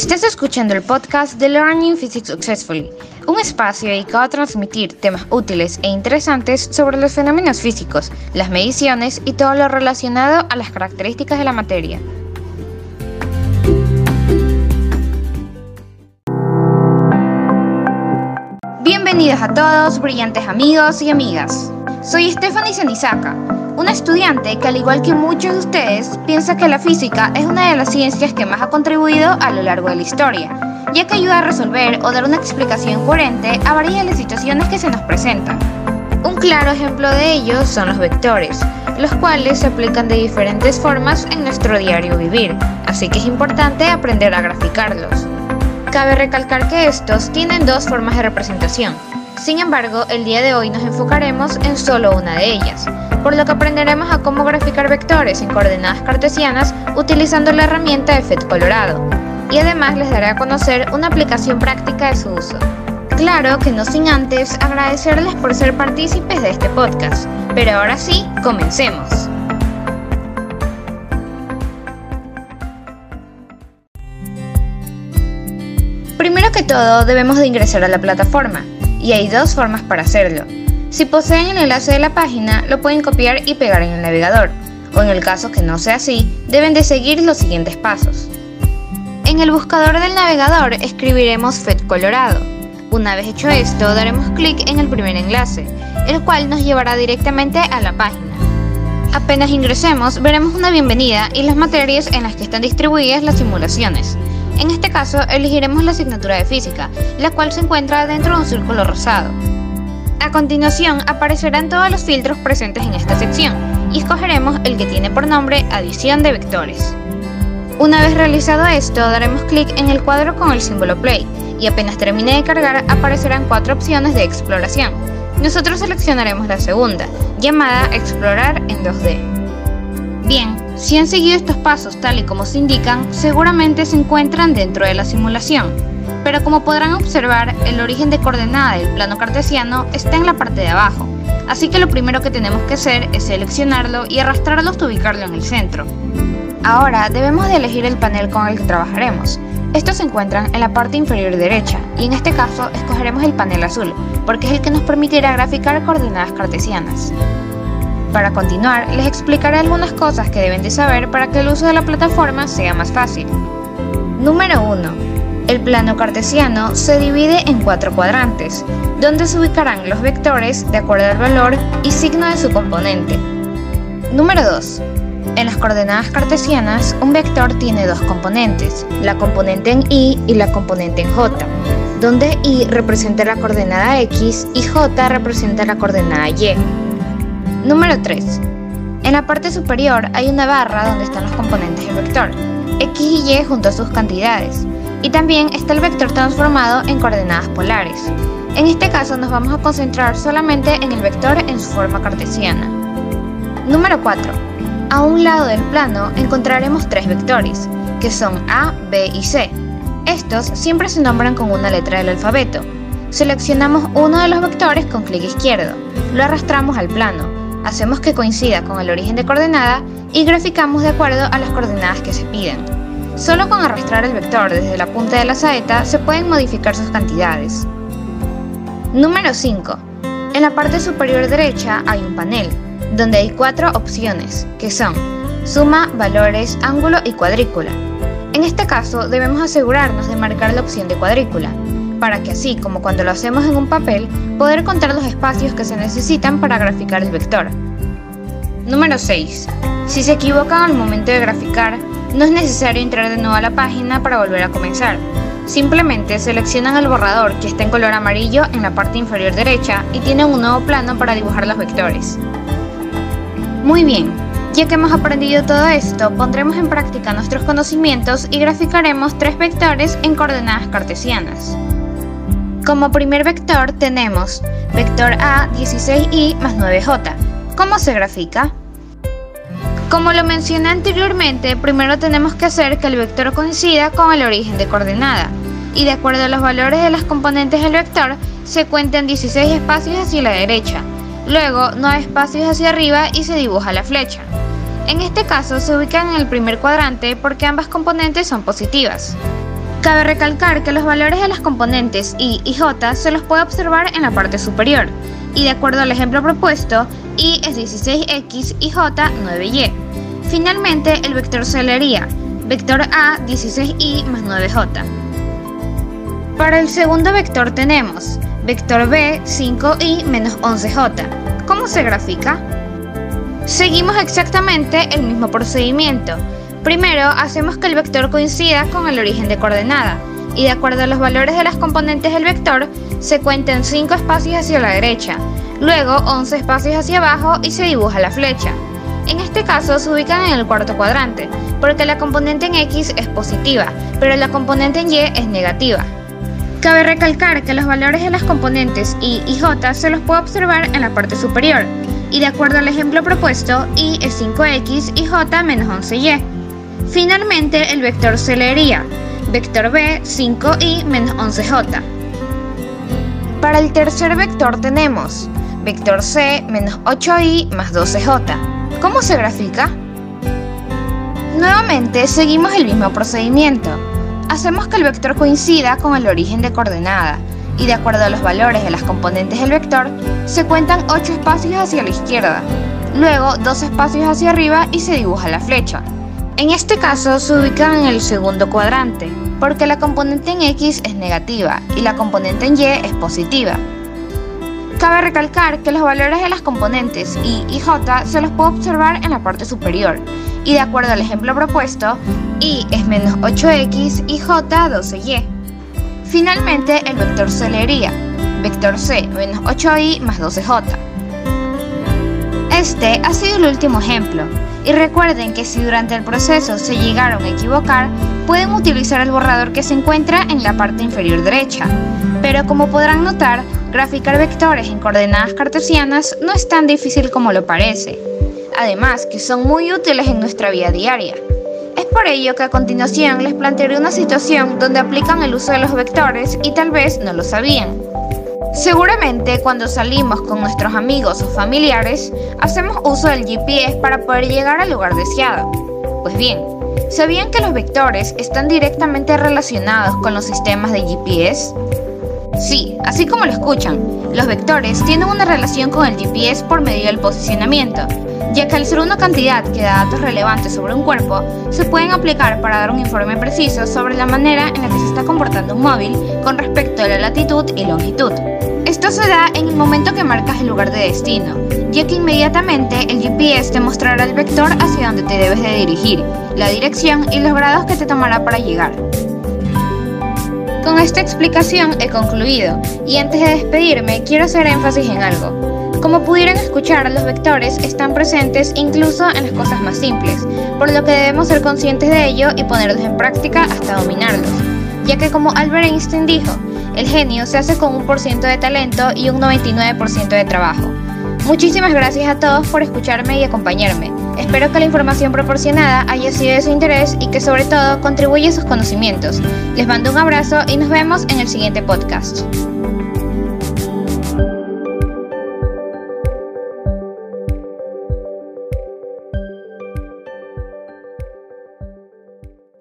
Estás escuchando el podcast de Learning Physics Successfully, un espacio dedicado a transmitir temas útiles e interesantes sobre los fenómenos físicos, las mediciones y todo lo relacionado a las características de la materia. Bienvenidos a todos, brillantes amigos y amigas. Soy Stephanie Senizaka, una estudiante que al igual que muchos de ustedes piensa que la física es una de las ciencias que más ha contribuido a lo largo de la historia, ya que ayuda a resolver o dar una explicación coherente a varias de las situaciones que se nos presentan. Un claro ejemplo de ello son los vectores, los cuales se aplican de diferentes formas en nuestro diario vivir, así que es importante aprender a graficarlos. Cabe recalcar que estos tienen dos formas de representación, sin embargo, el día de hoy nos enfocaremos en solo una de ellas, por lo que aprenderemos a cómo graficar vectores en coordenadas cartesianas utilizando la herramienta de FET Colorado, y además les daré a conocer una aplicación práctica de su uso. Claro que no sin antes agradecerles por ser partícipes de este podcast, pero ahora sí, comencemos. Primero que todo, debemos de ingresar a la plataforma, y hay dos formas para hacerlo. Si poseen el enlace de la página, lo pueden copiar y pegar en el navegador, o en el caso que no sea así, deben de seguir los siguientes pasos. En el buscador del navegador escribiremos FED Colorado. Una vez hecho esto, daremos clic en el primer enlace, el cual nos llevará directamente a la página. Apenas ingresemos, veremos una bienvenida y las materias en las que están distribuidas las simulaciones. En este caso, elegiremos la asignatura de física, la cual se encuentra dentro de un círculo rosado. A continuación, aparecerán todos los filtros presentes en esta sección y escogeremos el que tiene por nombre adición de vectores. Una vez realizado esto, daremos clic en el cuadro con el símbolo play y apenas termine de cargar aparecerán cuatro opciones de exploración. Nosotros seleccionaremos la segunda, llamada Explorar en 2D. Bien, si han seguido estos pasos tal y como se indican, seguramente se encuentran dentro de la simulación. Pero como podrán observar, el origen de coordenada del plano cartesiano está en la parte de abajo, así que lo primero que tenemos que hacer es seleccionarlo y arrastrarlo hasta ubicarlo en el centro. Ahora debemos de elegir el panel con el que trabajaremos. Estos se encuentran en la parte inferior derecha y en este caso escogeremos el panel azul, porque es el que nos permitirá graficar coordenadas cartesianas. Para continuar, les explicaré algunas cosas que deben de saber para que el uso de la plataforma sea más fácil. Número 1. El plano cartesiano se divide en cuatro cuadrantes, donde se ubicarán los vectores de acuerdo al valor y signo de su componente. Número 2. En las coordenadas cartesianas, un vector tiene dos componentes, la componente en y y la componente en j, donde y representa la coordenada x y j representa la coordenada y. Número 3. En la parte superior hay una barra donde están los componentes del vector, x y y junto a sus cantidades, y también está el vector transformado en coordenadas polares. En este caso nos vamos a concentrar solamente en el vector en su forma cartesiana. Número 4. A un lado del plano encontraremos tres vectores, que son A, B y C. Estos siempre se nombran con una letra del alfabeto. Seleccionamos uno de los vectores con clic izquierdo, lo arrastramos al plano hacemos que coincida con el origen de coordenada y graficamos de acuerdo a las coordenadas que se piden. Solo con arrastrar el vector desde la punta de la saeta se pueden modificar sus cantidades. Número 5. En la parte superior derecha hay un panel, donde hay cuatro opciones, que son suma, valores, ángulo y cuadrícula. En este caso debemos asegurarnos de marcar la opción de cuadrícula, para que así como cuando lo hacemos en un papel, poder contar los espacios que se necesitan para graficar el vector. Número 6. Si se equivocan al momento de graficar, no es necesario entrar de nuevo a la página para volver a comenzar. Simplemente seleccionan el borrador que está en color amarillo en la parte inferior derecha y tienen un nuevo plano para dibujar los vectores. Muy bien, ya que hemos aprendido todo esto, pondremos en práctica nuestros conocimientos y graficaremos tres vectores en coordenadas cartesianas. Como primer vector tenemos vector A 16i más 9j. ¿Cómo se grafica? Como lo mencioné anteriormente, primero tenemos que hacer que el vector coincida con el origen de coordenada, y de acuerdo a los valores de las componentes del vector, se cuentan 16 espacios hacia la derecha, luego 9 espacios hacia arriba y se dibuja la flecha. En este caso se ubican en el primer cuadrante porque ambas componentes son positivas. Cabe recalcar que los valores de las componentes y y j se los puede observar en la parte superior, y de acuerdo al ejemplo propuesto, y es 16x y j 9y. Finalmente, el vector celería, vector a 16i más 9j. Para el segundo vector tenemos vector b 5i menos 11j. ¿Cómo se grafica? Seguimos exactamente el mismo procedimiento. Primero hacemos que el vector coincida con el origen de coordenada y de acuerdo a los valores de las componentes del vector se cuentan 5 espacios hacia la derecha, luego 11 espacios hacia abajo y se dibuja la flecha. En este caso se ubican en el cuarto cuadrante, porque la componente en X es positiva, pero la componente en Y es negativa. Cabe recalcar que los valores de las componentes Y y J se los puede observar en la parte superior, y de acuerdo al ejemplo propuesto, Y es 5X y J menos 11Y. Finalmente, el vector se leería vector B 5Y menos 11J. Para el tercer vector tenemos vector C menos 8Y más 12J. ¿Cómo se grafica? Nuevamente seguimos el mismo procedimiento. Hacemos que el vector coincida con el origen de coordenada y de acuerdo a los valores de las componentes del vector, se cuentan 8 espacios hacia la izquierda, luego 2 espacios hacia arriba y se dibuja la flecha. En este caso se ubican en el segundo cuadrante, porque la componente en X es negativa y la componente en Y es positiva. Cabe recalcar que los valores de las componentes Y y J se los puede observar en la parte superior, y de acuerdo al ejemplo propuesto, Y es menos 8X y J 12Y. Finalmente, el vector C leería vector C menos 8Y más 12J. Este ha sido el último ejemplo, y recuerden que si durante el proceso se llegaron a equivocar, pueden utilizar el borrador que se encuentra en la parte inferior derecha. Pero como podrán notar, graficar vectores en coordenadas cartesianas no es tan difícil como lo parece. Además, que son muy útiles en nuestra vida diaria. Es por ello que a continuación les plantearé una situación donde aplican el uso de los vectores y tal vez no lo sabían. Seguramente cuando salimos con nuestros amigos o familiares, hacemos uso del GPS para poder llegar al lugar deseado. Pues bien, ¿sabían que los vectores están directamente relacionados con los sistemas de GPS? Sí, así como lo escuchan, los vectores tienen una relación con el GPS por medio del posicionamiento, ya que al ser una cantidad que da datos relevantes sobre un cuerpo, se pueden aplicar para dar un informe preciso sobre la manera en la que se está comportando un móvil con respecto a la latitud y longitud. Esto se da en el momento que marcas el lugar de destino, ya que inmediatamente el GPS te mostrará el vector hacia donde te debes de dirigir, la dirección y los grados que te tomará para llegar. Con esta explicación he concluido, y antes de despedirme quiero hacer énfasis en algo. Como pudieron escuchar, los vectores están presentes incluso en las cosas más simples, por lo que debemos ser conscientes de ello y ponerlos en práctica hasta dominarlos, ya que como Albert Einstein dijo, el genio se hace con un por ciento de talento y un 99% de trabajo. Muchísimas gracias a todos por escucharme y acompañarme. Espero que la información proporcionada haya sido de su interés y que sobre todo contribuya a sus conocimientos. Les mando un abrazo y nos vemos en el siguiente podcast.